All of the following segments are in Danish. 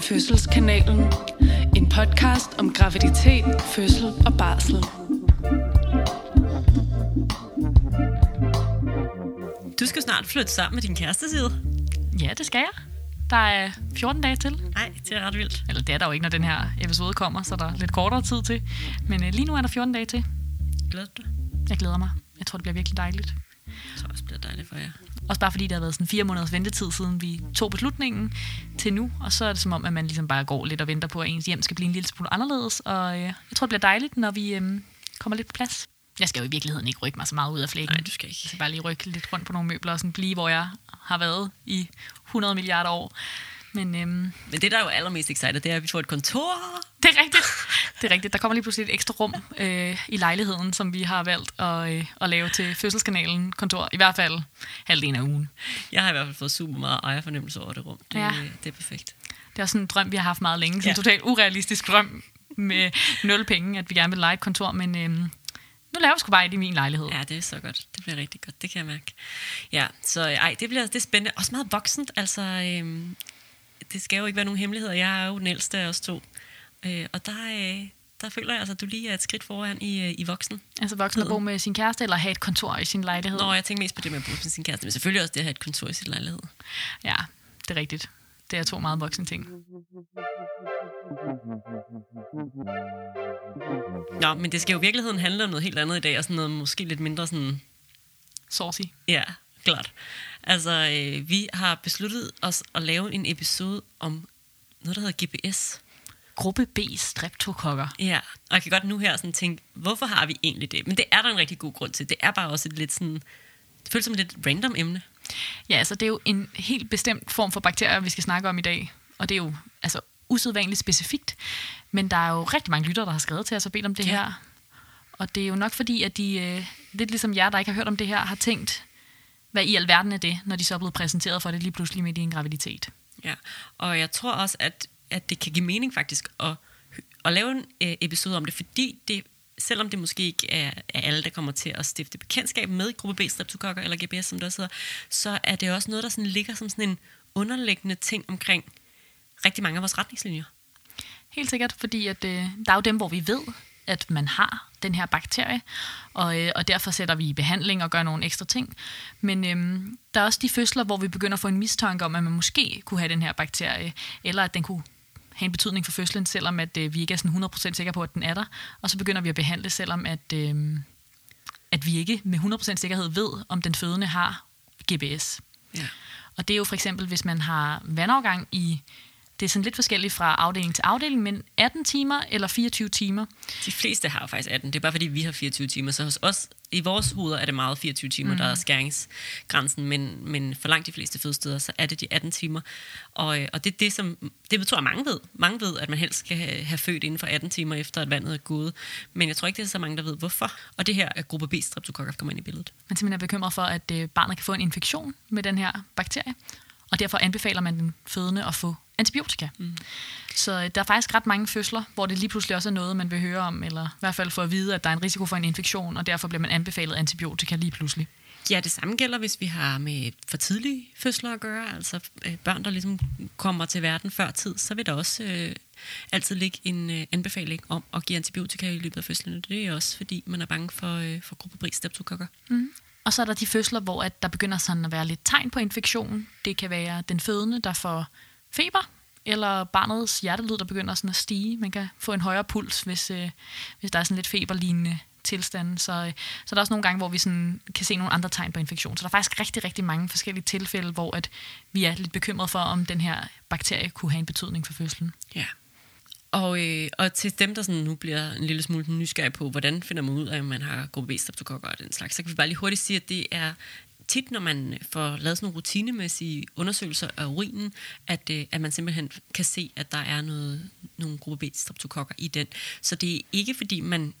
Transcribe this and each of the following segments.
Til Fødselskanalen. En podcast om graviditet, fødsel og barsel. Du skal snart flytte sammen med din kæreste, Side. Ja, det skal jeg. Der er 14 dage til. Nej, det er ret vildt. Eller det er der jo ikke, når den her episode kommer, så der er lidt kortere tid til. Men øh, lige nu er der 14 dage til. Glæder du dig? Jeg glæder mig. Jeg tror, det bliver virkelig dejligt. Jeg tror også, det bliver dejligt for jer. Også bare fordi det har været sådan fire måneders ventetid, siden vi tog beslutningen til nu. Og så er det som om, at man ligesom bare går lidt og venter på, at ens hjem skal blive en lille smule anderledes. Og øh, jeg tror, det bliver dejligt, når vi øh, kommer lidt på plads. Jeg skal jo i virkeligheden ikke rykke mig så meget ud af flækken. Nej, du skal ikke. Jeg skal bare lige rykke lidt rundt på nogle møbler og sådan blive, hvor jeg har været i 100 milliarder år. Men øhm, Men det, der er jo allermest excited, det er, at vi får et kontor. det er rigtigt. Det er rigtigt. Der kommer lige pludselig et ekstra rum øh, i lejligheden, som vi har valgt at, øh, at lave til fødselskanalen kontor. I hvert fald halvdelen af ugen. Jeg har i hvert fald fået super meget ejerfornemmelse over det rum. Det, Ja. det er perfekt. Det er sådan en drøm, vi har haft meget længe. Sådan en Ja. totalt urealistisk drøm med nul penge, at vi gerne vil lege et kontor. Men øhm, nu laver vi sgu bare et i min lejlighed. Ja, det er så godt. Det bliver rigtig godt. Det kan jeg mærke. Ja, så ej, det bliver det er spændende. Også meget voksent. Altså, øhm, det skal jo ikke være nogen hemmeligheder. Jeg er jo den ældste af os to. Øh, og der, øh, der føler jeg altså, at du lige er et skridt foran i, øh, i voksen. Altså voksen at bo med sin kæreste, eller have et kontor i sin lejlighed. Nå, jeg tænker mest på det med at bo med sin kæreste, men selvfølgelig også det at have et kontor i sin lejlighed. Ja, det er rigtigt. Det er to meget voksne ting. Nå, men det skal jo i virkeligheden handle om noget helt andet i dag, og sådan noget måske lidt mindre sådan Saucy. Ja, klart. Altså, øh, vi har besluttet os at lave en episode om noget, der hedder GPS. Gruppe B streptokokker. Ja, og jeg kan godt nu her sådan tænke, hvorfor har vi egentlig det? Men det er der en rigtig god grund til. Det er bare også et lidt sådan, det føles som et lidt random emne. Ja, altså det er jo en helt bestemt form for bakterier, vi skal snakke om i dag. Og det er jo altså usædvanligt specifikt. Men der er jo rigtig mange lyttere, der har skrevet til os og bedt om det Ja. her. Og det er jo nok fordi, at de, øh, lidt ligesom jer, der ikke har hørt om det her, har tænkt, hvad i alverden er det, når de så er blevet præsenteret for det lige pludselig midt i en graviditet. Ja, og jeg tror også, at, at det kan give mening faktisk at, at lave en øh, episode om det, fordi det, selvom det måske ikke er, er alle, der kommer til at stifte bekendtskab med gruppe B streptokokker eller GPS, som der også hedder, så er det også noget, der sådan ligger som sådan en underliggende ting omkring rigtig mange af vores retningslinjer. Helt sikkert, fordi at, øh, der er jo dem, hvor vi ved, at man har den her bakterie, og, øh, og derfor sætter vi i behandling og gør nogle ekstra ting. Men øh, der er også de fødsler, hvor vi begynder at få en mistanke om, at man måske kunne have den her bakterie, eller at den kunne have en betydning for fødslen, selvom at, øh, vi ikke er sådan 100% sikre på, at den er der. Og så begynder vi at behandle, selvom at, øh, at vi ikke med 100% sikkerhed ved, om den fødende har GBS. Ja. Og det er jo for eksempel, hvis man har vandafgang i, det er sådan lidt forskelligt fra afdeling til afdeling, men 18 timer eller 24 timer. De fleste har faktisk 18. Det er bare fordi, vi har 24 timer. Så hos os, i vores hoveder, er det meget 24 timer, mm. der er skæringsgrænsen. Men, men for langt de fleste fødesteder, så er det de 18 timer. Og, øh, og det er det, som... Det tror jeg, mange ved. Mange ved, at man helst skal have, have født inden for 18 timer, efter at vandet er gået. Men jeg tror ikke, det er så mange, der ved, hvorfor. Og det her er gruppe B streptokokker, kommer ind i billedet. Man simpelthen er bekymret for, at øh, barnet kan få en infektion med den her bakterie, og derfor anbefaler man den fødende at få antibiotika. Mm. Så øh, der er faktisk ret mange fødsler, hvor det lige pludselig også er noget, man vil høre om, eller i hvert fald få at vide, at der er en risiko for en infektion, og derfor bliver man anbefalet antibiotika lige pludselig. Ja, det samme gælder, hvis vi har med for tidlige fødsler at gøre, altså øh, børn, der ligesom kommer til verden før tid, så vil der også øh, altid ligge en øh, anbefaling om at give antibiotika i løbet af fødslen. Det er også, fordi man er bange for, øh, for gruppe B streptokokker. Og så er der de fødsler, hvor at der begynder sådan at være lidt tegn på infektion. Det kan være den fødende, der får feber, eller barnets hjertelyd, der begynder sådan at stige. Man kan få en højere puls, hvis, øh, hvis der er sådan lidt feberlignende tilstande. Så, øh, så der er også nogle gange, hvor vi sådan kan se nogle andre tegn på infektion. Så der er faktisk rigtig, rigtig mange forskellige tilfælde, hvor at vi er lidt bekymrede for, om den her bakterie kunne have en betydning for fødslen. Ja. Og, øh, og til dem, der sådan nu bliver en lille smule nysgerrige på, hvordan finder man ud af, at man har gruppe B streptokokker og den slags, så kan vi bare lige hurtigt sige, at det er tit, når man får lavet sådan nogle rutinemæssige undersøgelser af urinen, at, øh, at man simpelthen kan se, at der er noget, nogle gruppe B streptokokker i den. Så det er ikke, fordi man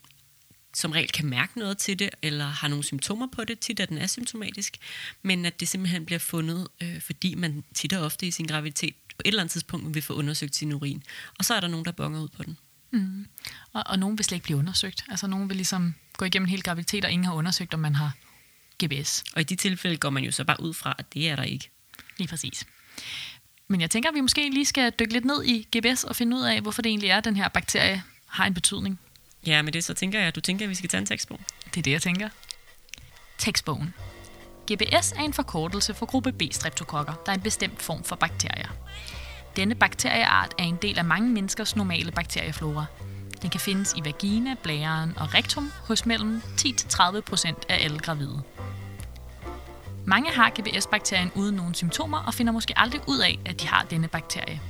som regel kan mærke noget til det, eller har nogle symptomer på det, tit er den asymptomatisk, men at det simpelthen bliver fundet, øh, fordi man tit og ofte i sin graviditet på et eller andet tidspunkt vil få undersøgt sin urin. Og så er der nogen, der bonger ud på den. Mm. Og, og nogen vil slet ikke blive undersøgt. Altså nogen vil ligesom gå igennem en hel graviditet, og ingen har undersøgt, om man har GBS. Og i de tilfælde går man jo så bare ud fra, at det er der ikke. Lige præcis. Men jeg tænker, at vi måske lige skal dykke lidt ned i GBS og finde ud af, hvorfor det egentlig er, at den her bakterie har en betydning. Ja, med det så tænker jeg, at du tænker, at vi skal tage en tekstbog. Det er det, jeg tænker. Tekstbogen. GBS er en forkortelse for gruppe B-streptokokker, der er en bestemt form for bakterier. Denne bakterieart er en del af mange menneskers normale bakterieflora. Den kan findes i vagina, blæren og rektum hos mellem 10-30% af alle gravide. Mange har GBS-bakterien uden nogen symptomer og finder måske aldrig ud af, at de har denne bakterie.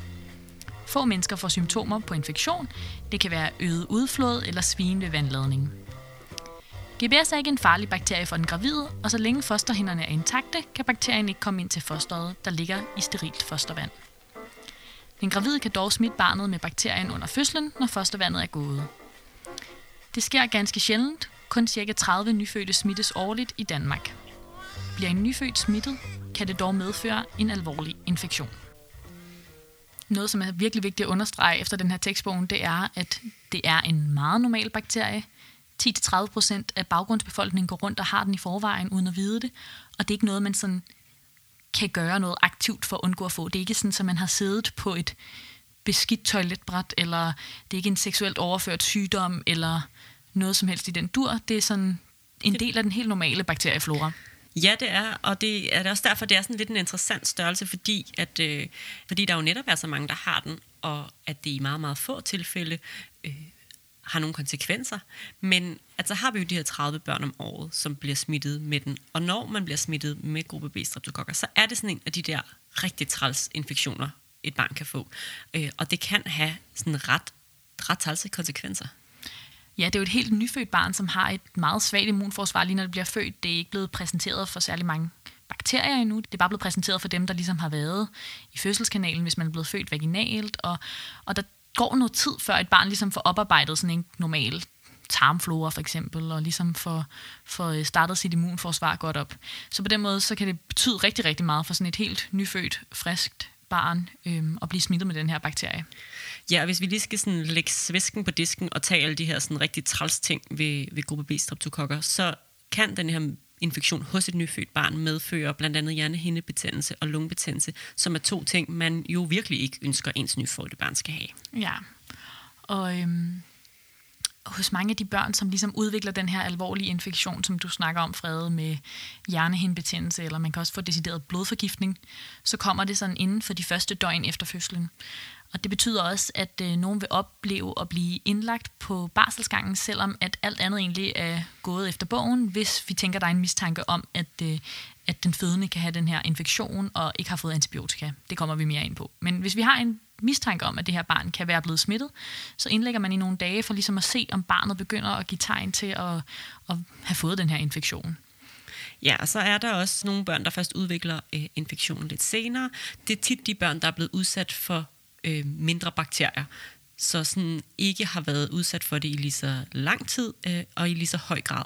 Få mennesker får symptomer på infektion. Det kan være øget udflåd eller svin ved vandladning. GBS er ikke en farlig bakterie for den gravide, og så længe fosterhinderne er intakte, kan bakterien ikke komme ind til fosteret, der ligger i sterilt fostervand. Den gravide kan dog smitte barnet med bakterien under fødslen, når fostervandet er gået. Det sker ganske sjældent. Kun ca. 30 nyfødte smittes årligt i Danmark. Bliver en nyfødt smittet, kan det dog medføre en alvorlig infektion. Noget, som er virkelig vigtigt at understrege efter den her tekstbogen, det er, at det er en meget normal bakterie. 10-30 procent af baggrundsbefolkningen går rundt og har den i forvejen, uden at vide det. Og det er ikke noget, man sådan kan gøre noget aktivt for at undgå at få. Det er ikke sådan, at man har siddet på et beskidt toiletbræt, eller det er ikke en seksuelt overført sygdom, eller noget som helst i den dur. Det er sådan en del af den helt normale bakterieflora. Ja, det er, og det er også derfor, det er sådan lidt en interessant størrelse, fordi, at, øh, fordi der jo netop er så mange, der har den, og at det i meget, meget få tilfælde øh, har nogle konsekvenser. Men altså har vi jo de her 30 børn om året, som bliver smittet med den. Og når man bliver smittet med gruppe B streptokokker, så er det sådan en af de der rigtig træls infektioner, et barn kan få. Øh, og det kan have sådan ret, ret trælse konsekvenser. Ja, det er jo et helt nyfødt barn, som har et meget svagt immunforsvar, lige når det bliver født. Det er ikke blevet præsenteret for særlig mange bakterier endnu. Det er bare blevet præsenteret for dem, der ligesom har været i fødselskanalen, hvis man er blevet født vaginalt. Og, og der går noget tid, før et barn ligesom får oparbejdet sådan en normal tarmflora for eksempel, og ligesom får, får øh, startet sit immunforsvar godt op. Så på den måde, så kan det betyde rigtig, rigtig meget for sådan et helt nyfødt, friskt barn øhm, at blive smittet med den her bakterie. Ja, og hvis vi lige skal sådan lægge svisken på disken og tage alle de her sådan rigtig træls ting ved, ved gruppe B streptokokker, så kan den her infektion hos et nyfødt barn medfører blandt andet hjernehindebetændelse og lungebetændelse, som er to ting, man jo virkelig ikke ønsker, ens nyfødte barn skal have. Ja, og øhm, hos mange af de børn, som ligesom udvikler den her alvorlige infektion, som du snakker om, Frede, med hjernehindebetændelse, eller man kan også få decideret blodforgiftning, så kommer det sådan inden for de første døgn efter fødslen. Og det betyder også, at øh, nogen vil opleve at blive indlagt på barselsgangen, selvom at alt andet egentlig er gået efter bogen, hvis vi tænker, der er en mistanke om, at, øh, at den fødende kan have den her infektion og ikke har fået antibiotika. Det kommer vi mere ind på. Men hvis vi har en mistanke om, at det her barn kan være blevet smittet, så indlægger man i nogle dage for ligesom at se, om barnet begynder at give tegn til at, at have fået den her infektion. Ja, og så er der også nogle børn, der først udvikler øh, infektionen lidt senere. Det er tit de børn, der er blevet udsat for øh, mindre bakterier, så sådan ikke har været udsat for det i lige så lang tid øh, og i lige så høj grad.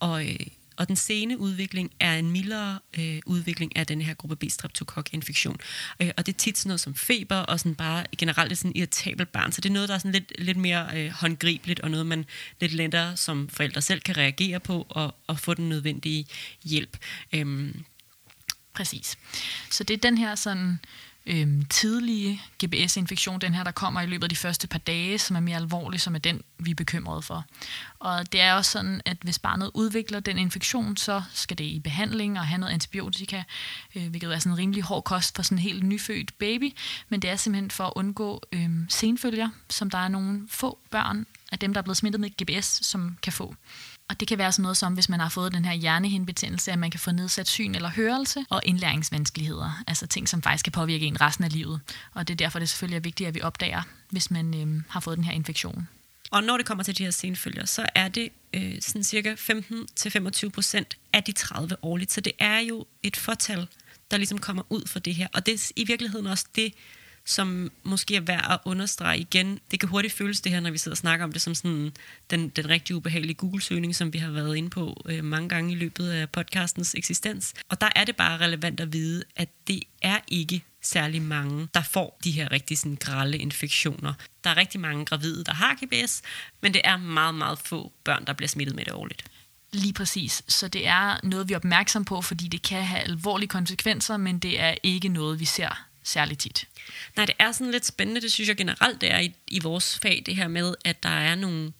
Og, øh, og den sene udvikling er en mildere øh, udvikling af den her gruppe B streptokok-infektion. Øh, og det er tit sådan noget som feber og sådan bare generelt et sådan irritabelt barn. Så det er noget, der er sådan lidt, lidt mere øh, håndgribeligt og noget, man lidt lettere som forældre selv kan reagere på og, og få den nødvendige hjælp. Øh, Præcis. Så det er den her sådan øhm, tidlige GBS-infektion, den her, der kommer i løbet af de første par dage, som er mere alvorlig, som er den, vi er bekymrede for. Og det er også sådan, at hvis barnet udvikler den infektion, så skal det i behandling og have noget antibiotika, øh, hvilket er sådan en rimelig hård kost for sådan en helt nyfødt baby, men det er simpelthen for at undgå øhm, senfølger, som der er nogle få børn af dem, der er blevet smittet med GBS, som kan få. Og det kan være sådan noget som, hvis man har fået den her hjernehindebetændelse, at man kan få nedsat syn eller hørelse og indlæringsvanskeligheder. Altså ting, som faktisk kan påvirke en resten af livet. Og det er derfor, det selvfølgelig er vigtigt, at vi opdager, hvis man øhm, har fået den her infektion. Og når det kommer til de her senfølger, så er det øh, sådan cirka 15-25 procent af de 30 årligt. Så det er jo et fortal, der ligesom kommer ud for det her. Og det er i virkeligheden også det, som måske er værd at understrege igen. Det kan hurtigt føles det her, når vi sidder og snakker om det, som sådan den, den rigtig ubehagelige Google-søgning, som vi har været inde på øh, mange gange i løbet af podcastens eksistens. Og der er det bare relevant at vide, at det er ikke særlig mange, der får de her rigtig sådan grælde infektioner. Der er rigtig mange gravide, der har GBS, men det er meget, meget få børn, der bliver smittet med det årligt. Lige præcis. Så det er noget, vi er opmærksom på, fordi det kan have alvorlige konsekvenser, men det er ikke noget, vi ser særlig tit. Nej, det er sådan lidt spændende, det synes jeg generelt, det er i, i vores fag, det her med, at der er nogle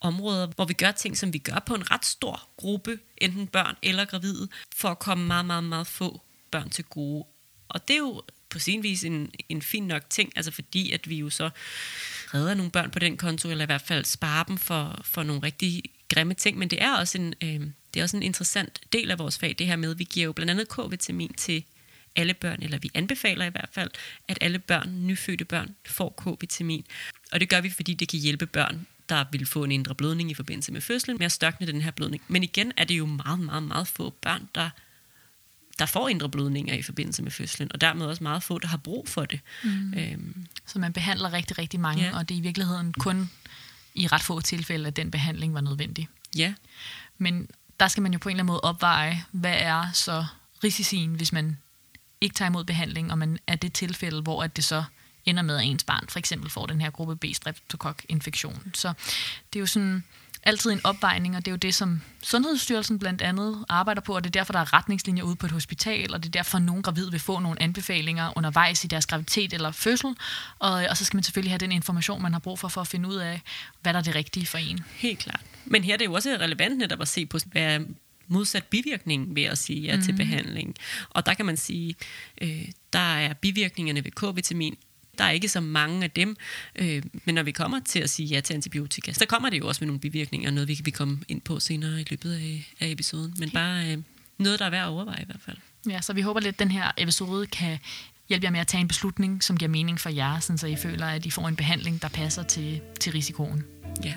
områder, hvor vi gør ting, som vi gør på en ret stor gruppe, enten børn eller gravide, for at komme meget, meget, meget få børn til gode. Og det er jo på sin vis en, en fin nok ting, altså fordi at vi jo så redder nogle børn på den konto, eller i hvert fald sparer dem for, for nogle rigtig grimme ting, men det er også en, øh, det er også en interessant del af vores fag, det her med, at vi giver jo blandt andet K-vitamin til alle børn, eller vi anbefaler i hvert fald, at alle børn, nyfødte børn, får K-vitamin. Og det gør vi, fordi det kan hjælpe børn, der vil få en indre blødning i forbindelse med fødslen, med at størkne den her blødning. Men igen er det jo meget, meget, meget få børn, der der får indre blødninger i forbindelse med fødslen, og dermed også meget få, der har brug for det. Mm. Øhm. Så man behandler rigtig, rigtig mange, ja. og det er i virkeligheden kun i ret få tilfælde, at den behandling var nødvendig. Ja. Men der skal man jo på en eller anden måde opveje, hvad er så risicien, hvis man ikke tager imod behandling, og man er det tilfælde, hvor at det så ender med, at ens barn for eksempel får den her gruppe B streptokok-infektion. Så det er jo sådan altid en opvejning, og det er jo det, som Sundhedsstyrelsen blandt andet arbejder på, og det er derfor, der er retningslinjer ude på et hospital, og det er derfor, at nogle gravide vil få nogle anbefalinger undervejs i deres graviditet eller fødsel, og, og så skal man selvfølgelig have den information, man har brug for, for at finde ud af, hvad der er det rigtige for en. Helt klart. Men her er det jo også relevant netop at se på, hvad modsat bivirkning ved at sige ja mm. til mhm. behandling. Og der kan man sige, øh, der er bivirkningerne ved K-vitamin der er ikke så mange af dem, øh, men når vi kommer til at sige ja til antibiotika, så kommer det jo også med nogle bivirkninger, noget vi kan komme ind på senere i løbet af, af episoden. Men bare øh, noget, der er værd at overveje i hvert fald. Ja, så vi håber lidt, at den her episode kan hjælpe jer med at tage en beslutning, som giver mening for jer, så I føler, at I får en behandling, der passer til, til risikoen. Ja.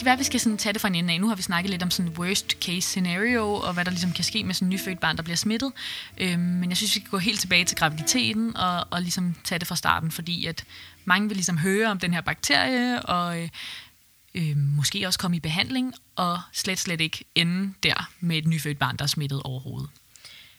Kan være, at vi skal sådan tage det fra en ende af. Nu har vi snakket lidt om sådan worst case scenario, og hvad der ligesom kan ske med sådan en nyfødt barn, der bliver smittet. Øhm, men jeg synes, vi skal gå helt tilbage til graviditeten og, og ligesom tage det fra starten, fordi at mange vil ligesom høre om den her bakterie, og øh, øh, måske også komme i behandling, og slet, slet ikke ende der med et nyfødt barn, der er smittet overhovedet.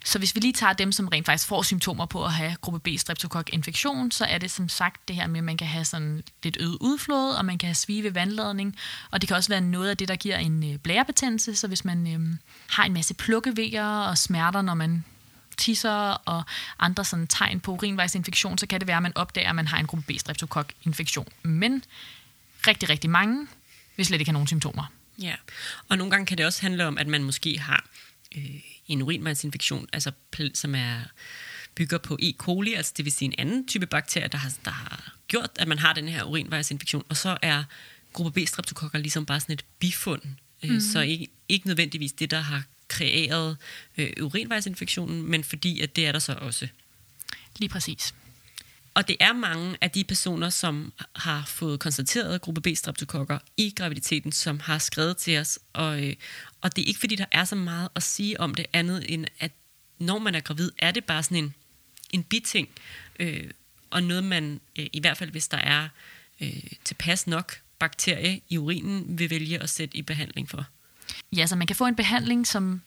Så hvis vi lige tager dem, som rent faktisk får symptomer på at have gruppe B streptokok-infektion, så er det som sagt det her med, at man kan have sådan lidt øget udflod, og man kan have svige ved vandladning, og det kan også være noget af det, der giver en øh, blærebetændelse, så hvis man øhm, har en masse plukkevejer og smerter, når man tisser og andre sådan tegn på urinvejsinfektion, så kan det være, at man opdager, at man har en gruppe B streptokok-infektion. Men rigtig, rigtig mange vil slet ikke have nogen symptomer. Ja, og nogle gange kan det også handle om, at man måske har øh, en urinvejsinfektion, altså, som er bygger på E. coli, altså det vil sige en anden type bakterie, der har, der har gjort, at man har den her urinvejsinfektion, og så er gruppe B streptokokker ligesom bare sådan et bifund, mm. så ikke, ikke nødvendigvis det, der har kreeret øh, urinvejsinfektionen, men fordi at det er der så også. Lige præcis. Og det er mange af de personer, som har fået konstateret gruppe B streptokokker i graviditeten, som har skrevet til os. Og, øh, og det er ikke fordi, der er så meget at sige om det andet, end at når man er gravid, er det bare sådan en, en biting. Øh, og noget man, øh, i hvert fald hvis der er øh, tilpas nok bakterie i urinen, vil vælge at sætte i behandling for. Ja, så man kan få en behandling, som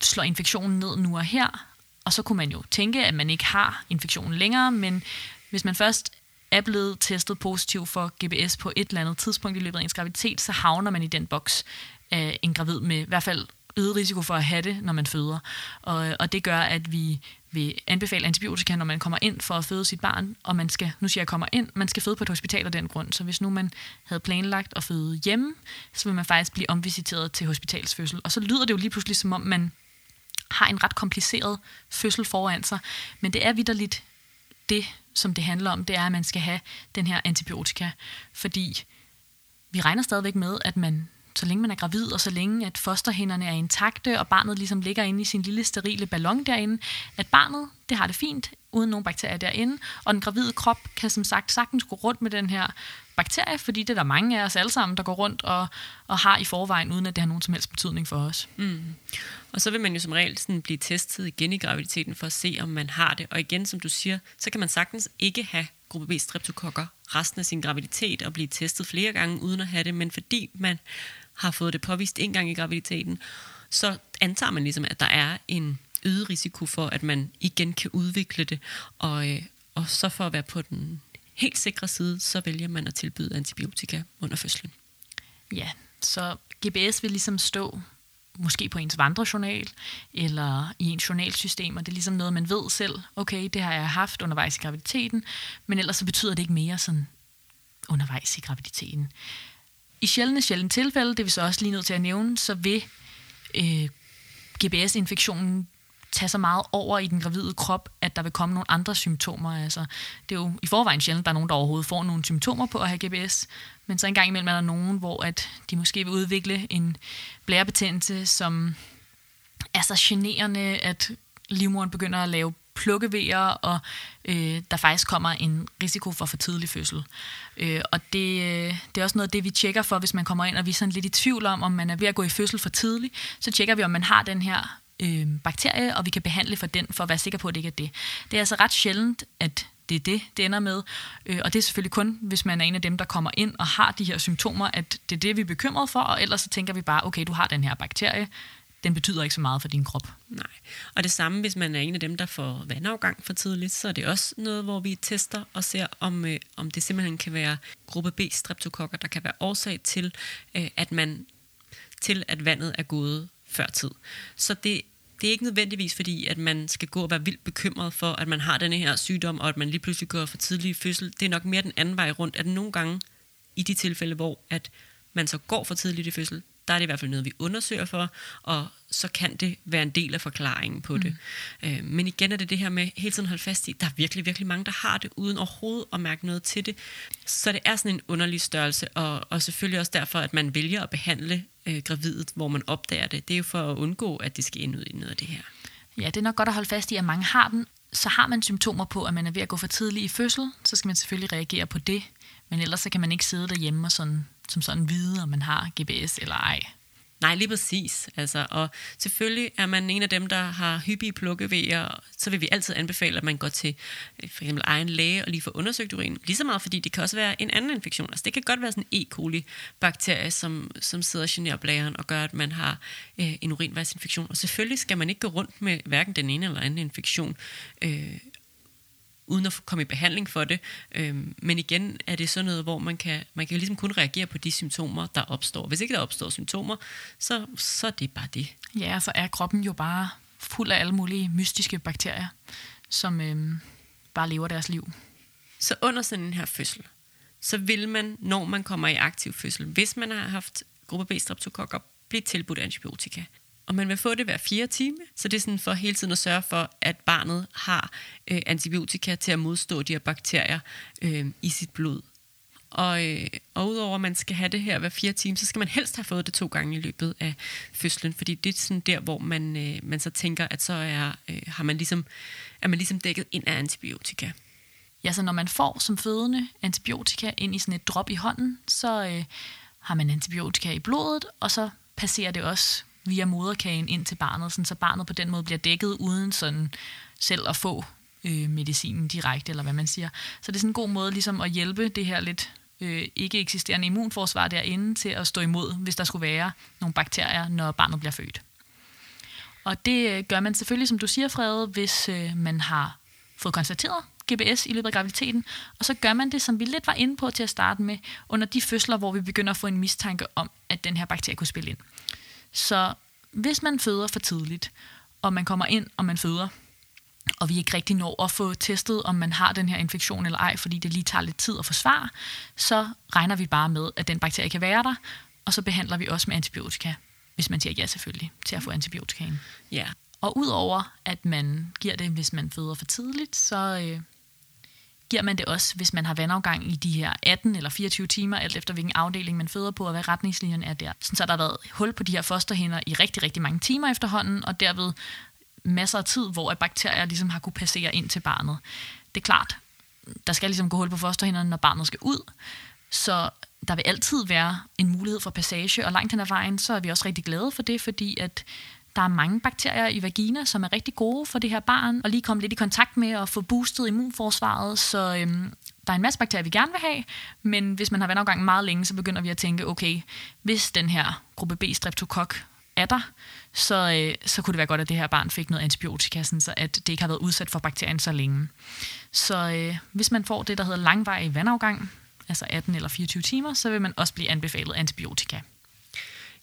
slår infektionen ned nu og her, og så kunne man jo tænke, at man ikke har infektionen længere, men hvis man først er blevet testet positiv for GBS på et eller andet tidspunkt i løbet af ens graviditet, så havner man i den boks af en gravid med i hvert fald øget risiko for at have det, når man føder. Og, og det gør, at vi vil anbefale antibiotika, når man kommer ind for at føde sit barn, og man skal, nu siger jeg kommer ind, man skal føde på et hospital af den grund. Så hvis nu man havde planlagt at føde hjemme, så vil man faktisk blive omvisiteret til hospitalsfødsel. Og så lyder det jo lige pludselig, som om man har en ret kompliceret fødsel foran sig. Men det er vidderligt det, som det handler om, det er, at man skal have den her antibiotika. Fordi vi regner stadigvæk med, at man, så længe man er gravid, og så længe at fosterhænderne er intakte, og barnet ligesom ligger inde i sin lille sterile ballon derinde, at barnet, det har det fint, uden nogen bakterier derinde, og den gravide krop kan som sagt sagtens gå rundt med den her bakterie, fordi det er der mange af os alle sammen, der går rundt og, og har i forvejen, uden at det har nogen som helst betydning for os. Mm. Og så vil man jo som regel sådan blive testet igen i graviditeten for at se, om man har det. Og igen, som du siger, så kan man sagtens ikke have gruppe B streptokokker resten af sin graviditet og blive testet flere gange uden at have det, men fordi man har fået det påvist en gang i graviditeten, så antager man ligesom, at der er en øget risiko for, at man igen kan udvikle det. Og, øh, og så for at være på den helt sikre side, så vælger man at tilbyde antibiotika under fødslen. Ja, så GBS vil ligesom stå måske på ens vandrejournal, eller i ens journalsystem, og det er ligesom noget, man ved selv, okay, det har jeg haft undervejs i graviditeten, men ellers så betyder det ikke mere sådan undervejs i graviditeten. I sjældne, sjældne tilfælde, det er vi så også lige nødt til at nævne, så vil øh, GBS-infektionen tage så meget over i den gravide krop, at der vil komme nogle andre symptomer. Altså, det er jo i forvejen sjældent, at der er nogen, der overhovedet får nogle symptomer på at have GBS, men så engang imellem er der nogen, hvor at de måske vil udvikle en blærebetændelse, som er så generende, at livmoderen begynder at lave plukkevejer, og øh, der faktisk kommer en risiko for for tidlig fødsel. Øh, og det, øh, det er også noget af det, vi tjekker for, hvis man kommer ind, og vi er sådan lidt i tvivl om, om man er ved at gå i fødsel for tidligt, så tjekker vi, om man har den her øh, bakterie, og vi kan behandle for den, for at være sikker på, at det ikke er det. Det er altså ret sjældent, at det er det, det ender med. Øh, og det er selvfølgelig kun, hvis man er en af dem, der kommer ind og har de her symptomer, at det er det, vi er bekymret for, og ellers så tænker vi bare, okay, du har den her bakterie, den betyder ikke så meget for din krop. Nej. Og det samme, hvis man er en af dem, der får vandafgang for tidligt, så er det også noget, hvor vi tester og ser, om, øh, om det simpelthen kan være gruppe B streptokokker, der kan være årsag til, øh, at man til at vandet er gået før tid. Så det det er ikke nødvendigvis fordi, at man skal gå og være vildt bekymret for, at man har denne her sygdom, og at man lige pludselig går for tidlig fødsel. Det er nok mere den anden vej rundt, at nogle gange i de tilfælde, hvor at man så går for tidligt i fødsel, der er det i hvert fald noget, vi undersøger for, og så kan det være en del af forklaringen på det. Mm. Øh, men igen er det det her med hele tiden holde fast i, der er virkelig, virkelig mange, der har det, uden overhovedet at mærke noget til det. Så det er sådan en underlig størrelse, og, og selvfølgelig også derfor, at man vælger at behandle øh, gravidet, hvor man opdager det. Det er jo for at undgå, at det skal ind ud i noget af det her. Ja, det er nok godt at holde fast i, at mange har den. Så har man symptomer på, at man er ved at gå for tidligt i fødsel, så skal man selvfølgelig reagere på det. Men ellers så kan man ikke sidde derhjemme og sådan, som sådan vide, om man har GBS eller ej. Nej, lige præcis. Altså, og selvfølgelig er man en af dem, der har hyppige plukkevejer, så vil vi altid anbefale, at man går til øh, for eksempel egen læge og lige får undersøgt urin. Lige så meget, fordi det kan også være en anden infektion. Altså, det kan godt være sådan en E. coli-bakterie, som, som sidder og generer blæren og gør, at man har øh, en urinvejsinfektion. Og selvfølgelig skal man ikke gå rundt med hverken den ene eller anden infektion. Øh, uden at komme i behandling for det. Øhm, men igen er det sådan noget, hvor man kan, man kan ligesom kun reagere på de symptomer, der opstår. Hvis ikke der opstår symptomer, så, så er det bare det. Ja, så er kroppen jo bare fuld af alle mulige mystiske bakterier, som øhm, bare lever deres liv. Så under sådan en her fødsel, så vil man, når man kommer i aktiv fødsel, hvis man har haft gruppe B streptokokker, blive tilbudt antibiotika og man vil få det hver fire time. Så det er sådan for hele tiden at sørge for, at barnet har øh, antibiotika til at modstå de her bakterier øh, i sit blod. Og, øh, og udover at man skal have det her hver fire timer, så skal man helst have fået det to gange i løbet af fødslen, fordi det er sådan der, hvor man, øh, man så tænker, at så er, øh, har man ligesom, er man ligesom dækket ind af antibiotika. Ja, så når man får som fødende antibiotika ind i sådan et drop i hånden, så øh, har man antibiotika i blodet, og så passerer det også via moderkagen ind til barnet, sådan, så barnet på den måde bliver dækket uden sådan selv at få øh, medicinen direkte, eller hvad man siger. Så det er sådan en god måde ligesom at hjælpe det her lidt øh, ikke eksisterende immunforsvar derinde til at stå imod, hvis der skulle være nogle bakterier, når barnet bliver født. Og det øh, gør man selvfølgelig, som du siger, Frede, hvis øh, man har fået konstateret GBS i løbet af graviditeten, og så gør man det, som vi lidt var inde på til at starte med, under de fødsler, hvor vi begynder at få en mistanke om, at den her bakterie kunne spille ind. Så hvis man føder for tidligt, og man kommer ind, og man føder, og vi ikke rigtig når at få testet, om man har den her infektion eller ej, fordi det lige tager lidt tid at forsvare, så regner vi bare med, at den bakterie kan være der, og så behandler vi også med antibiotika, hvis man siger ja selvfølgelig, til at få antibiotikaen. Ja. Og udover at man giver det, hvis man føder for tidligt, så øh, giver man det også, hvis man har vandafgang i de her 18 eller 24 timer, alt efter hvilken afdeling man føder på, og hvad retningslinjen er der. så der har været hul på de her fosterhænder i rigtig, rigtig mange timer efterhånden, og derved masser af tid, hvor bakterier ligesom har kunne passere ind til barnet. Det er klart, der skal ligesom gå hul på fosterhænderne, når barnet skal ud, så der vil altid være en mulighed for passage, og langt hen ad vejen, så er vi også rigtig glade for det, fordi at der er mange bakterier i vagina, som er rigtig gode for det her barn, og lige komme lidt i kontakt med og få boostet immunforsvaret, så øhm, der er en masse bakterier, vi gerne vil have, men hvis man har vandafgang meget længe, så begynder vi at tænke, okay, hvis den her gruppe B streptokok er der, så, øh, så kunne det være godt, at det her barn fik noget antibiotika, sådan så at det ikke har været udsat for bakterien så længe. Så øh, hvis man får det, der hedder langvarig vandafgang, altså 18 eller 24 timer, så vil man også blive anbefalet antibiotika.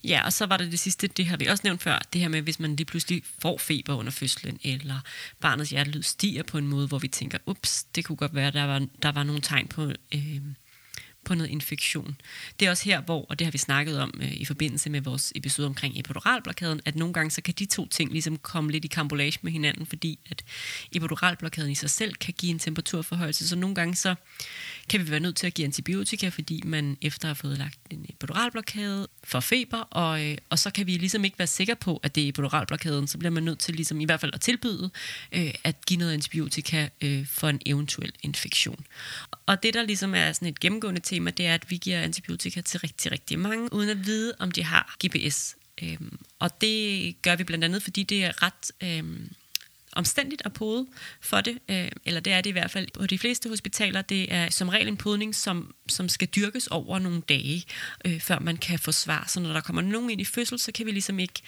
Ja, og så var det det sidste, det har vi også nævnt før, det her med, hvis man lige pludselig får feber under fødslen, eller barnets hjertelyd stiger på en måde, hvor vi tænker, ups, det kunne godt være, der var, der var nogle tegn på, øh, på noget infektion. Det er også her, hvor, og det har vi snakket om øh, i forbindelse med vores episode omkring epiduralblokaden, at nogle gange så kan de to ting ligesom komme lidt i kambolage med hinanden, fordi at epiduralblokaden i sig selv kan give en temperaturforhøjelse, så nogle gange så kan vi være nødt til at give antibiotika, fordi man efter at have fået lagt en epiduralblokade for feber, og, øh, og så kan vi ligesom ikke være sikre på, at det er epiduralblokaden, så bliver man nødt til ligesom i hvert fald at tilbyde øh, at give noget antibiotika øh, for en eventuel infektion. Og det, der ligesom er sådan et gennemgående tema, det er, at vi giver antibiotika til rigtig, rigtig mange, uden at vide, om de har GPS. Øhm, og det gør vi blandt andet, fordi det er ret øhm, omstændigt at pode for det, øh, eller det er det i hvert fald på de fleste hospitaler. Det er som regel en podning, som, som skal dyrkes over nogle dage, øh, før man kan få svar. Så når der kommer nogen ind i fødsel, så kan vi ligesom ikke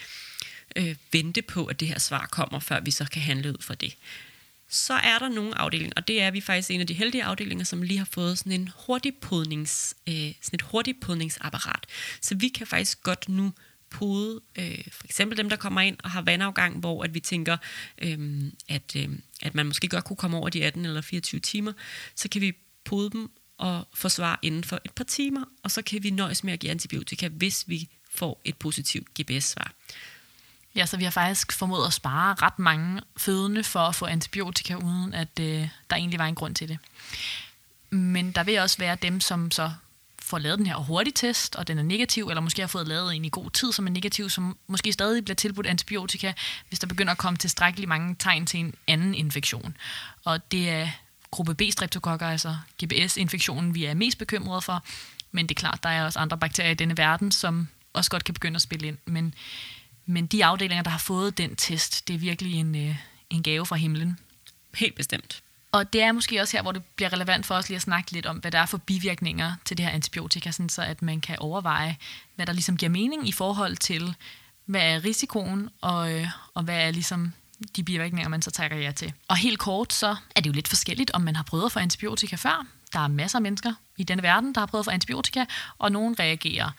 øh, vente på, at det her svar kommer, før vi så kan handle ud fra det så er der nogle afdelinger, og det er vi faktisk en af de heldige afdelinger, som lige har fået sådan en hurtigpodnings, øh, sådan et hurtigpodningsapparat. Så vi kan faktisk godt nu pude øh, for eksempel dem, der kommer ind og har vandafgang, hvor at vi tænker, øh, at, øh, at man måske godt kunne komme over de 18 eller 24 timer, så kan vi pude dem og få svar inden for et par timer, og så kan vi nøjes med at give antibiotika, hvis vi får et positivt GPS-svar. Ja, så vi har faktisk formået at spare ret mange fødende for at få antibiotika, uden at øh, der egentlig var en grund til det. Men der vil også være dem, som så får lavet den her hurtige test, og den er negativ, eller måske har fået lavet en i god tid, som er negativ, som måske stadig bliver tilbudt antibiotika, hvis der begynder at komme tilstrækkeligt mange tegn til en anden infektion. Og det er gruppe B-streptokokker, altså GBS-infektionen, vi er mest bekymrede for. Men det er klart, der er også andre bakterier i denne verden, som også godt kan begynde at spille ind. Men men de afdelinger, der har fået den test, det er virkelig en, øh, en gave fra himlen. Helt bestemt. Og det er måske også her, hvor det bliver relevant for os lige at snakke lidt om, hvad der er for bivirkninger til det her antibiotika, sådan så at man kan overveje, hvad der ligesom giver mening i forhold til, hvad er risikoen, og, øh, og hvad er ligesom de bivirkninger, man så tager jer til. Og helt kort, så er det jo lidt forskelligt, om man har prøvet at få antibiotika før. Der er masser af mennesker i denne verden, der har prøvet at få antibiotika, og nogen reagerer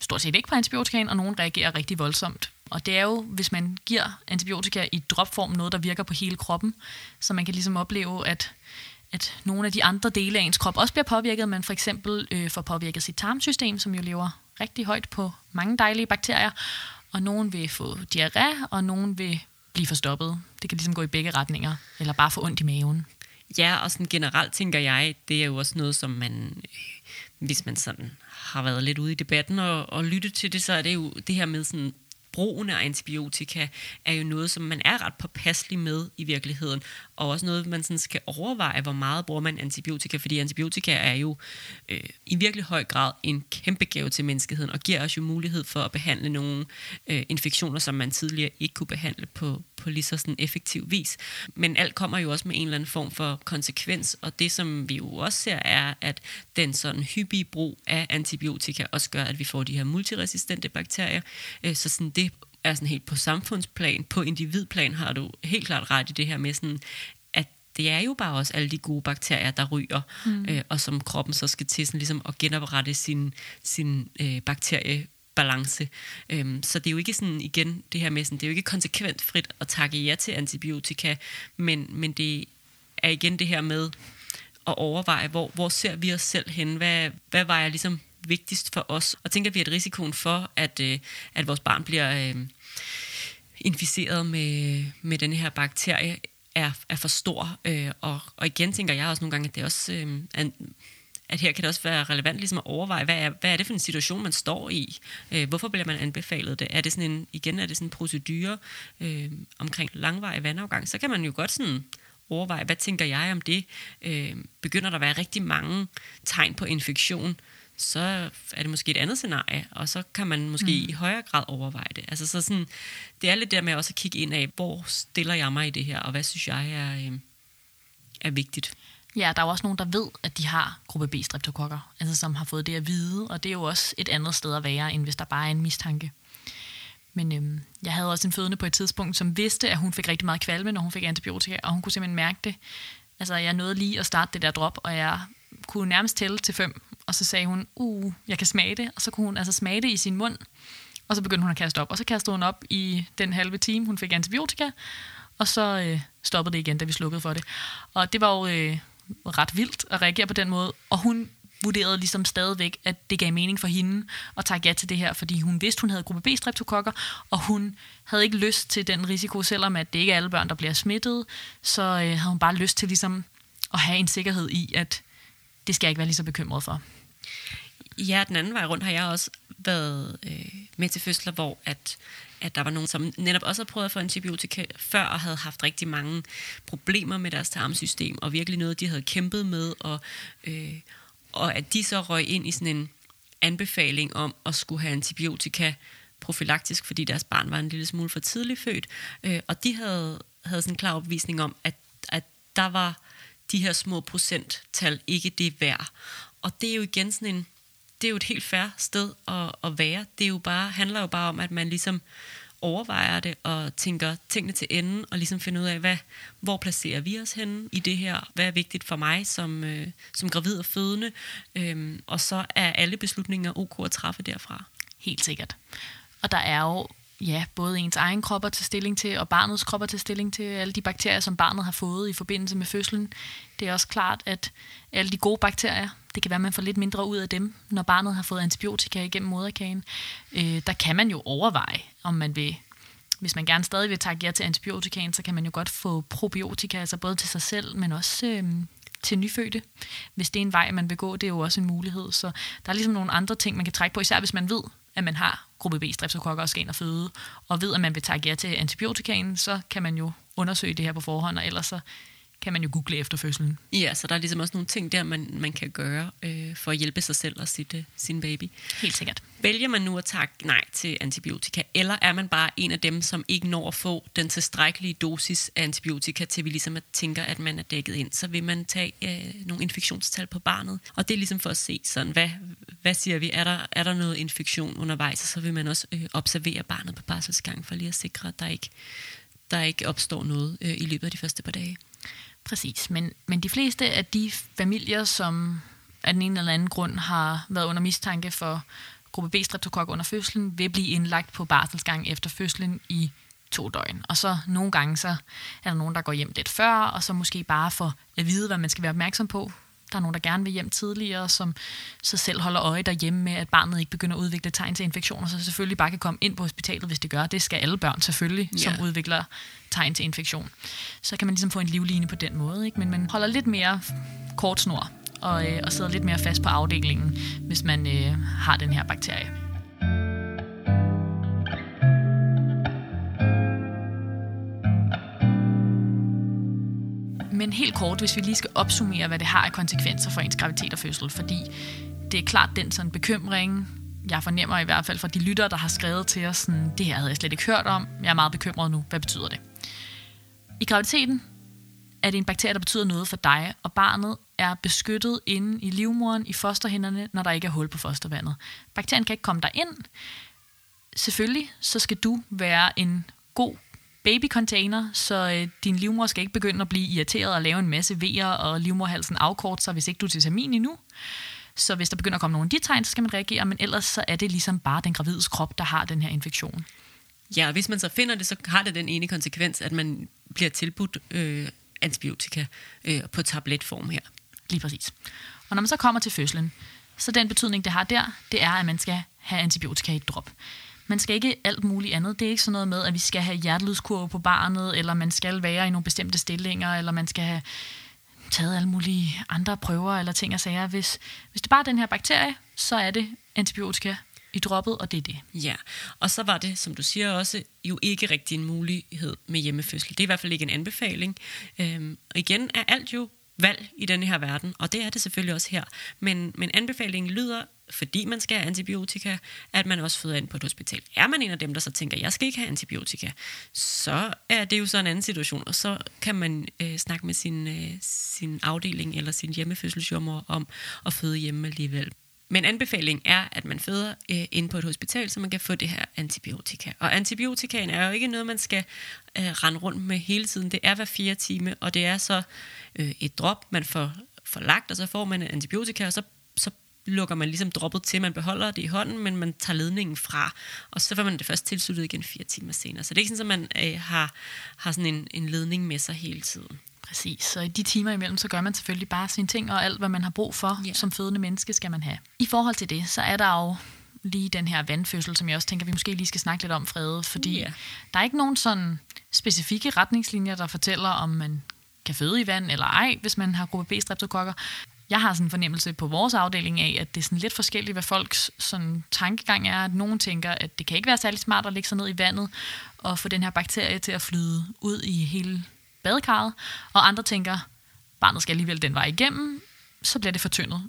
stort set ikke på antibiotikaen, og nogen reagerer rigtig voldsomt og det er jo, hvis man giver antibiotika i dropform, noget, der virker på hele kroppen, så man kan ligesom opleve, at, at nogle af de andre dele af ens krop også bliver påvirket, man for eksempel øh, får påvirket sit tarmsystem, som jo lever rigtig højt på mange dejlige bakterier, og nogen vil få diarré, og nogen vil blive forstoppet. Det kan ligesom gå i begge retninger, eller bare få ondt i maven. Ja, og sådan generelt tænker jeg, det er jo også noget, som man, øh, hvis man sådan har været lidt ude i debatten og, og lyttet til det, så er det jo det her med sådan brugen af antibiotika er jo noget, som man er ret påpasselig med i virkeligheden, og også noget, man sådan skal overveje, hvor meget bruger man antibiotika, fordi antibiotika er jo øh, i virkelig høj grad en kæmpe gave til menneskeheden, og giver os jo mulighed for at behandle nogle øh, infektioner, som man tidligere ikke kunne behandle på, på lige så sådan effektiv vis. Men alt kommer jo også med en eller anden form for konsekvens, og det som vi jo også ser er, at den sådan hyppige brug af antibiotika også gør, at vi får de her multiresistente bakterier. Øh, så sådan det er sådan helt på samfundsplan, på individplan har du helt klart ret i det her med sådan, at det er jo bare også alle de gode bakterier, der ryger, mm. øh, og som kroppen så skal til sådan ligesom at genoprette sin, sin øh, bakterie balance. Øhm, så det er jo ikke sådan, igen, det her med sådan, det er jo ikke konsekvent frit at takke ja til antibiotika, men, men det er igen det her med at overveje, hvor, hvor ser vi os selv hen? Hvad, hvad vejer ligesom vigtigst for os? Og tænker vi, at risikoen for, at, øh, at vores barn bliver øh, inficeret med, med den her bakterie, er, er for stor. Øh, og, og igen tænker jeg også nogle gange, at det også øh, er at her kan det også være relevant ligesom at overveje, hvad er, hvad er det for en situation, man står i? Øh, hvorfor bliver man anbefalet det? Er det sådan en, igen, er det sådan en procedure øh, omkring langvarig vandafgang? Så kan man jo godt sådan overveje, hvad tænker jeg om det? Øh, begynder der at være rigtig mange tegn på infektion, så er det måske et andet scenarie, og så kan man måske mm. i højere grad overveje det. Altså så sådan, det er lidt der med også at kigge ind af, hvor stiller jeg mig i det her, og hvad synes jeg er, øh, er vigtigt. Ja, der er jo også nogen, der ved, at de har gruppe B-streptokokker, altså som har fået det at vide, og det er jo også et andet sted at være, end hvis der bare er en mistanke. Men øhm, jeg havde også en fødende på et tidspunkt, som vidste, at hun fik rigtig meget kvalme, når hun fik antibiotika, og hun kunne simpelthen mærke det. Altså, jeg nåede lige at starte det der drop, og jeg kunne nærmest tælle til fem, og så sagde hun, uh, jeg kan smage det, og så kunne hun altså smage det i sin mund, og så begyndte hun at kaste op, og så kastede hun op i den halve time, hun fik antibiotika, og så øh, stoppede det igen, da vi slukkede for det. Og det var jo øh, ret vildt at reagere på den måde, og hun vurderede ligesom stadigvæk, at det gav mening for hende at tage ja til det her, fordi hun vidste, hun havde gruppe B streptokokker, og hun havde ikke lyst til den risiko, selvom at det ikke er alle børn, der bliver smittet, så øh, havde hun bare lyst til ligesom at have en sikkerhed i, at det skal jeg ikke være lige så bekymret for. Ja, den anden vej rundt har jeg også været øh, med til fødsler, hvor at, at der var nogen, som netop også har prøvet at få antibiotika før, og havde haft rigtig mange problemer med deres tarmsystem, og virkelig noget, de havde kæmpet med, og, øh, og at de så røg ind i sådan en anbefaling om at skulle have antibiotika profilaktisk, fordi deres barn var en lille smule for tidligt født, øh, og de havde, havde sådan en klar opvisning om, at, at der var de her små procenttal ikke det værd. Og det er jo igen sådan en, det er jo et helt færre sted at, at være. Det er jo bare, handler jo bare om, at man ligesom overvejer det og tænker tingene til enden og ligesom finder ud af, hvad, hvor placerer vi os henne i det her? Hvad er vigtigt for mig som, øh, som gravid og fødende? Øhm, og så er alle beslutninger ok at træffe derfra. Helt sikkert. Og der er jo ja, både ens egen krop at tage stilling til, og barnets krop at tage stilling til, alle de bakterier, som barnet har fået i forbindelse med fødslen. Det er også klart, at alle de gode bakterier, det kan være, at man får lidt mindre ud af dem, når barnet har fået antibiotika igennem moderkagen. Øh, der kan man jo overveje, om man vil hvis man gerne stadig vil takke ja til antibiotikaen, så kan man jo godt få probiotika, altså både til sig selv, men også øh, til nyfødte. Hvis det er en vej, man vil gå, det er jo også en mulighed. Så der er ligesom nogle andre ting, man kan trække på, især hvis man ved, at man har gruppe B streptokokker og skal ind og føde, og ved, at man vil tage ja til antibiotikaen, så kan man jo undersøge det her på forhånd, og ellers så kan man jo google efter fødslen. Ja, så der er ligesom også nogle ting der, man, man kan gøre øh, for at hjælpe sig selv og sit, øh, sin baby. Helt sikkert. Vælger man nu at takke nej til antibiotika, eller er man bare en af dem, som ikke når at få den tilstrækkelige dosis af antibiotika, til vi ligesom at tænker, at man er dækket ind, så vil man tage øh, nogle infektionstal på barnet. Og det er ligesom for at se, sådan, hvad, hvad siger vi, er der, er der noget infektion undervejs, og så vil man også øh, observere barnet på barselsgang, for lige at sikre, at der ikke, der ikke opstår noget øh, i løbet af de første par dage. Præcis, men, men de fleste af de familier, som af den ene eller anden grund har været under mistanke for gruppe B streptokok under fødslen, vil blive indlagt på barselsgang efter fødslen i to døgn. Og så nogle gange, så er der nogen, der går hjem lidt før, og så måske bare for at vide, hvad man skal være opmærksom på, der er nogen, der gerne vil hjem tidligere, som så selv holder øje derhjemme med, at barnet ikke begynder at udvikle tegn til infektioner, så selvfølgelig bare kan komme ind på hospitalet, hvis det gør. Det skal alle børn selvfølgelig, yeah. som udvikler tegn til infektion. Så kan man ligesom få en livline på den måde, ikke? men man holder lidt mere kort snor og, øh, og sidder lidt mere fast på afdelingen, hvis man øh, har den her bakterie. Men helt kort, hvis vi lige skal opsummere, hvad det har af konsekvenser for ens graviditet og fødsel, fordi det er klart den sådan bekymring, jeg fornemmer i hvert fald fra de lyttere, der har skrevet til os, sådan, det her havde jeg slet ikke hørt om, jeg er meget bekymret nu, hvad betyder det? I graviditeten er det en bakterie, der betyder noget for dig, og barnet er beskyttet inde i livmoderen i fosterhænderne, når der ikke er hul på fostervandet. Bakterien kan ikke komme ind. Selvfølgelig så skal du være en god babycontainer, så øh, din livmor skal ikke begynde at blive irriteret og lave en masse vejer, og livmorhalsen afkort sig, hvis ikke du er til termin endnu. Så hvis der begynder at komme nogle af de tegn, så skal man reagere, men ellers så er det ligesom bare den gravides krop, der har den her infektion. Ja, og hvis man så finder det, så har det den ene konsekvens, at man bliver tilbudt øh, antibiotika øh, på tabletform her. Lige præcis. Og når man så kommer til fødslen, så den betydning, det har der, det er, at man skal have antibiotika i et drop. Man skal ikke alt muligt andet. Det er ikke sådan noget med, at vi skal have hjertelydskurve på barnet, eller man skal være i nogle bestemte stillinger, eller man skal have taget alle mulige andre prøver eller ting og sager. Hvis, hvis det bare er den her bakterie, så er det antibiotika i droppet, og det er det. Ja, og så var det, som du siger også, jo ikke rigtig en mulighed med hjemmefødsel. Det er i hvert fald ikke en anbefaling. Øhm, og igen er alt jo valg i denne her verden, og det er det selvfølgelig også her. Men, men anbefalingen lyder, fordi man skal have antibiotika, at man også føder ind på et hospital. Er man en af dem, der så tænker, jeg skal ikke have antibiotika, så er det jo så en anden situation, og så kan man øh, snakke med sin, øh, sin afdeling eller sin hjemmefødselsjommer om at føde hjemme alligevel. Men anbefaling er, at man føder øh, inde på et hospital, så man kan få det her antibiotika. Og antibiotikaen er jo ikke noget, man skal øh, rende rundt med hele tiden. Det er hver fire time, og det er så øh, et drop, man får, får lagt, og så får man antibiotika, og så, så lukker man ligesom droppet til, man beholder det i hånden, men man tager ledningen fra, og så får man det først tilsluttet igen fire timer senere. Så det er ikke sådan, at man øh, har, har sådan en, en ledning med sig hele tiden. Præcis, så i de timer imellem, så gør man selvfølgelig bare sine ting, og alt, hvad man har brug for Ja. som fødende menneske, skal man have. I forhold til det, så er der jo lige den her vandfødsel, som jeg også tænker, vi måske lige skal snakke lidt om, Frede, fordi Ja. der er ikke nogen sådan specifikke retningslinjer, der fortæller, om man kan føde i vand eller ej, hvis man har gruppe B streptokokker. Jeg har sådan en fornemmelse på vores afdeling af, at det er sådan lidt forskelligt, hvad folks sådan tankegang er. At nogen tænker, at det kan ikke være særlig smart at lægge sig ned i vandet og få den her bakterie til at flyde ud i hele badekarret. Og andre tænker, barnet skal alligevel den vej igennem, så bliver det fortyndet.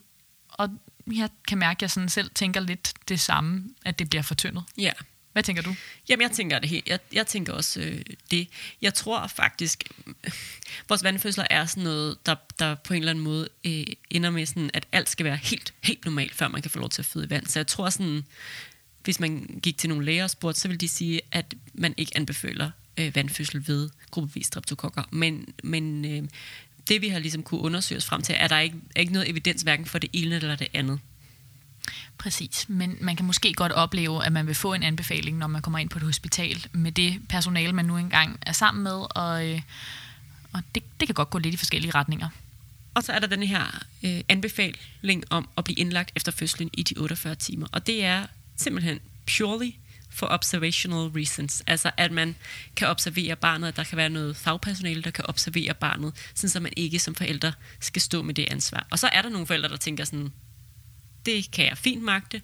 Og jeg kan mærke, at jeg sådan selv tænker lidt det samme, at det bliver fortyndet. Ja. Hvad tænker du? Jamen, jeg tænker det helt. Jeg, jeg tænker også øh, det. Jeg tror faktisk, øh, vores vandfødsler er sådan noget, der, der på en eller anden måde øh, ender med sådan, at alt skal være helt, helt normalt, før man kan få lov til at føde i vand. Så jeg tror sådan, hvis man gik til nogle læger og spurgte, så ville de sige, at man ikke anbefaler øh, vandfødsel ved gruppevis streptokokker. Men, men øh, det vi har ligesom kunne undersøge os frem til, er der ikke, er ikke noget evidens hverken for det ene eller det andet. Præcis, men man kan måske godt opleve, at man vil få en anbefaling, når man kommer ind på et hospital med det personale, man nu engang er sammen med, og, øh, og det, det kan godt gå lidt i forskellige retninger. Og så er der den her øh, anbefaling om at blive indlagt efter fødslen i de 48 timer. Og det er simpelthen purely for observational reasons. Altså at man kan observere barnet, at der kan være noget fagpersonale, der kan observere barnet, sådan så man ikke som forældre skal stå med det ansvar. Og så er der nogle forældre, der tænker sådan, det kan jeg fint magte,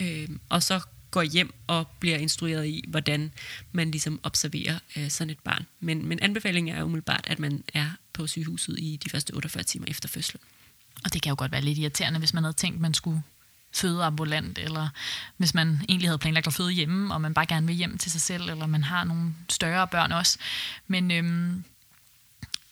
øh, og så går hjem og bliver instrueret i, hvordan man ligesom observerer øh, sådan et barn. Men, men anbefalingen er umiddelbart, at man er på sygehuset i de første 48 timer efter fødslen. Og det kan jo godt være lidt irriterende, hvis man havde tænkt, man skulle føde ambulant, eller hvis man egentlig havde planlagt at føde hjemme, og man bare gerne vil hjem til sig selv, eller man har nogle større børn også. Men øhm,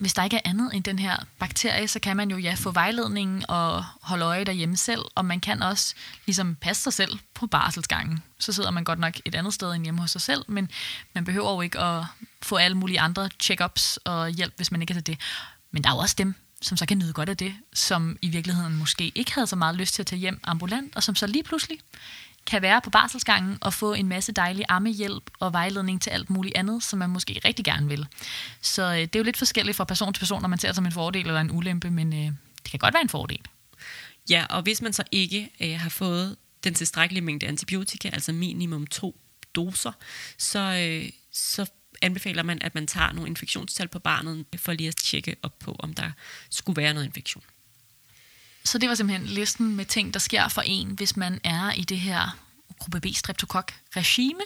hvis der ikke er andet end den her bakterie, så kan man jo ja få vejledning og holde øje derhjemme selv, og man kan også ligesom passe sig selv på barselsgangen. Så sidder man godt nok et andet sted end hjemme hos sig selv, men man behøver jo ikke at få alle mulige andre check-ups og hjælp, hvis man ikke er til det. Men der er jo også dem, som så kan nyde godt af det, som i virkeligheden måske ikke havde så meget lyst til at tage hjem ambulant, og som så lige pludselig kan være på barselsgangen og få en masse dejlig ammehjælp og vejledning til alt muligt andet, som man måske rigtig gerne vil. Så øh, det er jo lidt forskelligt fra person til person, når man ser det som en fordel eller en ulempe, men øh, det kan godt være en fordel. Ja, og hvis man så ikke øh, har fået den tilstrækkelige mængde antibiotika, altså minimum to doser, så, øh, så anbefaler man, at man tager nogle infektionstal på barnet, for lige at tjekke op på, om der skulle være noget infektion. Så det var simpelthen listen med ting, der sker for en, hvis man er i det her gruppe B streptokok regime.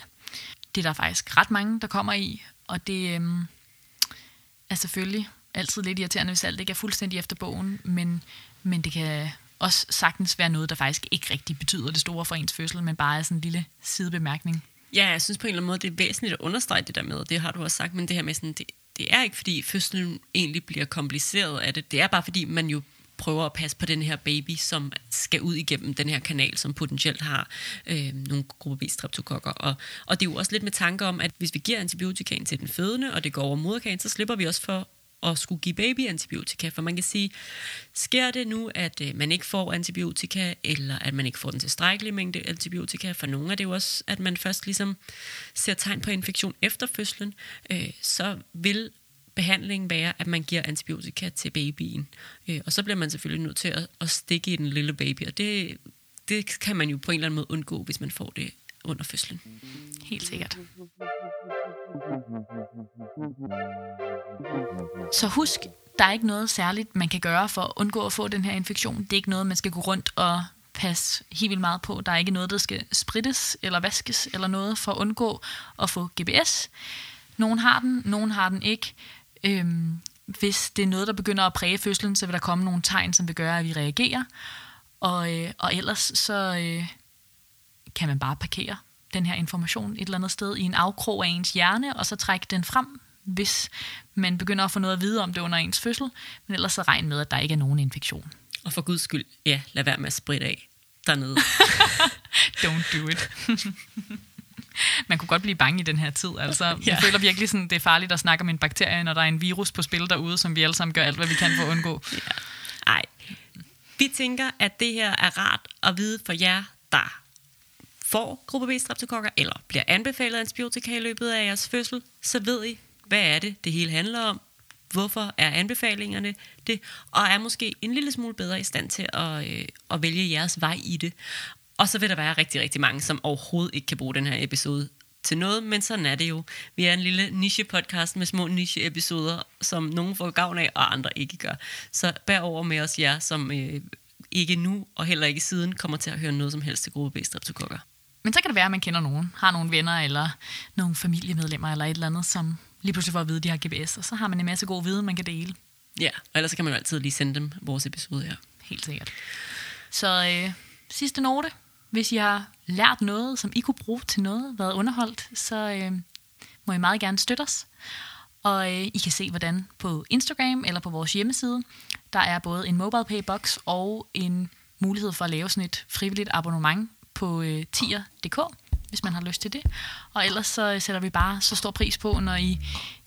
Det er der faktisk ret mange, der kommer i, og det øhm, er selvfølgelig altid lidt irriterende, hvis alt ikke er fuldstændig efter bogen, men, men det kan også sagtens være noget, der faktisk ikke rigtig betyder det store for ens fødsel, men bare er sådan en lille sidebemærkning. Ja, jeg synes på en eller anden måde, det er væsentligt at understrege det der med, det har du også sagt, men det her med sådan, det, det er ikke fordi fødslen egentlig bliver kompliceret af det, det er bare fordi man jo prøver at passe på den her baby, som skal ud igennem den her kanal, som potentielt har øh, nogle gruppe B streptokokker. Og, og det er jo også lidt med tanke om, at hvis vi giver antibiotikaen til den fødende, og det går over moderkagen, så slipper vi også for at skulle give baby antibiotika. For man kan sige, sker det nu, at øh, man ikke får antibiotika, eller at man ikke får den tilstrækkelige mængde antibiotika, for nogle er det jo også, at man først ligesom ser tegn på infektion efter fødslen, øh, så vil behandlingen være, at man giver antibiotika til babyen. Øh, og så bliver man selvfølgelig nødt til at, at stikke i den lille baby, og det, det kan man jo på en eller anden måde undgå, hvis man får det under fødslen. Helt sikkert. Så husk, der er ikke noget særligt, man kan gøre for at undgå at få den her infektion. Det er ikke noget, man skal gå rundt og passe helt vildt meget på. Der er ikke noget, der skal sprittes eller vaskes eller noget for at undgå at få GBS. Nogen har den, nogen har den ikke. Øhm, hvis det er noget, der begynder at præge fødslen, så vil der komme nogle tegn, som vil gøre, at vi reagerer. Og, øh, og ellers så øh, kan man bare parkere den her information et eller andet sted i en afkrog af ens hjerne, og så trække den frem, hvis man begynder at få noget at vide om det under ens fødsel. Men ellers så regn med, at der ikke er nogen infektion. Og for guds skyld, ja, lad være med at spritte af. dernede. Don't do it. Man kunne godt blive bange i den her tid. Altså, ja. Ja. Jeg føler virkelig, sådan, det er farligt at snakke om en bakterie, når der er en virus på spil derude, som vi alle sammen gør alt, hvad vi kan for at undgå. Nej. Vi tænker, at det her er rart at vide for jer, der får gruppe B streptokokker, eller bliver anbefalet antibiotika i løbet af jeres fødsel, så ved I, hvad er det, det hele handler om, hvorfor er anbefalingerne det, og er måske en lille smule bedre i stand til at, øh, at vælge jeres vej i det. Og så vil der være rigtig, rigtig mange, som overhovedet ikke kan bruge den her episode til noget, men sådan er det jo. Vi er en lille niche-podcast med små niche-episoder, som nogen får gavn af, og andre ikke gør. Så bær over med os jer, som øh, ikke nu og heller ikke siden kommer til at høre noget som helst til gruppe B streptokokker. Men så kan det være, at man kender nogen, har nogle venner eller nogle familiemedlemmer eller et eller andet, som lige pludselig får at vide, at de har GPS, og så har man en masse god viden, man kan dele. Ja, og ellers kan man jo altid lige sende dem vores episode her. Helt sikkert. Så øh, sidste note. Hvis I har lært noget, som I kunne bruge til noget, været underholdt, så øh, må I meget gerne støtte os. Og øh, I kan se, hvordan på Instagram eller på vores hjemmeside, der er både en mobile pay box og en mulighed for at lave sådan et frivilligt abonnement på øh, tier.dk, hvis man har lyst til det. Og ellers så øh, sætter vi bare så stor pris på, når I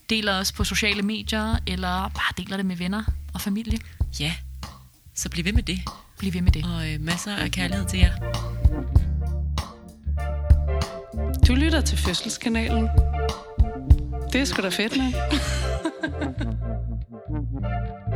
deler os på sociale medier, eller bare deler det med venner og familie. Ja, så bliv ved med det. Bliv ved med det. Og øh, masser af kærlighed til jer. Du lytter til Fødselskanalen. Det er sgu da fedt, man.